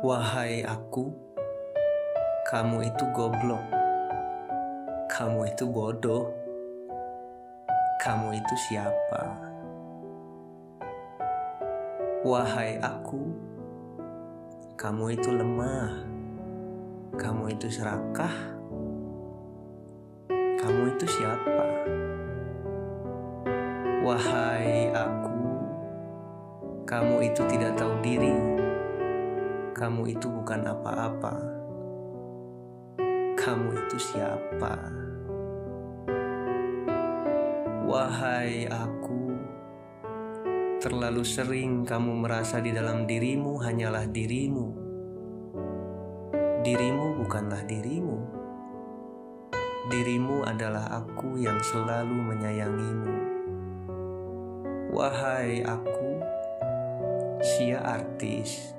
Wahai aku, kamu itu goblok, kamu itu bodoh, kamu itu siapa? Wahai aku, kamu itu lemah, kamu itu serakah, kamu itu siapa? Wahai aku, kamu itu tidak tahu diri kamu itu bukan apa-apa. Kamu itu siapa? Wahai aku, terlalu sering kamu merasa di dalam dirimu hanyalah dirimu. Dirimu bukanlah dirimu. Dirimu adalah aku yang selalu menyayangimu. Wahai aku, sia artis